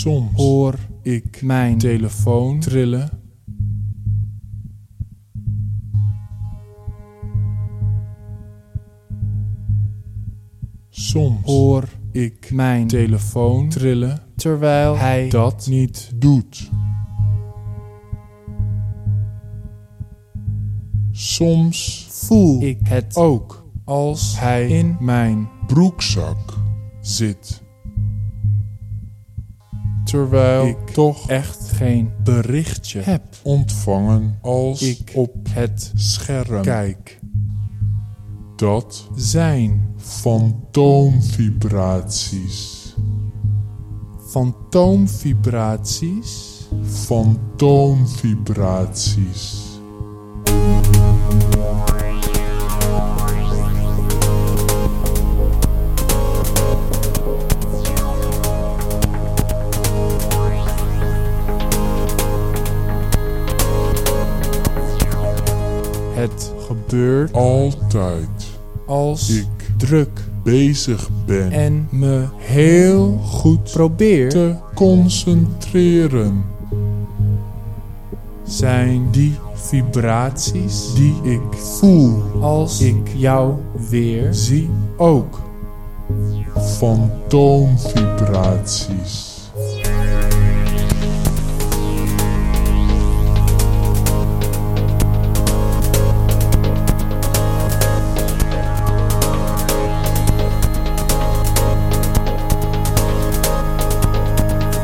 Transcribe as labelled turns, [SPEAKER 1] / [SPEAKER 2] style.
[SPEAKER 1] Soms
[SPEAKER 2] hoor
[SPEAKER 1] ik
[SPEAKER 2] mijn
[SPEAKER 1] telefoon trillen. Soms
[SPEAKER 2] hoor
[SPEAKER 1] ik
[SPEAKER 2] mijn
[SPEAKER 1] telefoon trillen
[SPEAKER 2] terwijl hij
[SPEAKER 1] dat niet doet. Soms
[SPEAKER 2] voel ik het
[SPEAKER 1] ook als hij in mijn broekzak zit. Terwijl ik toch echt geen berichtje heb ontvangen als ik op het scherm kijk. Dat zijn fantoomvibraties.
[SPEAKER 2] fantoomvibraties
[SPEAKER 1] Fantoomvibraties.
[SPEAKER 2] Het gebeurt
[SPEAKER 1] Altijd.
[SPEAKER 2] als
[SPEAKER 1] ik
[SPEAKER 2] druk
[SPEAKER 1] bezig ben
[SPEAKER 2] en me
[SPEAKER 1] heel goed
[SPEAKER 2] probeer
[SPEAKER 1] te concentreren, zijn die vibraties die ik voel.
[SPEAKER 2] als ik jou weer
[SPEAKER 1] zie ook fantoomvibraties.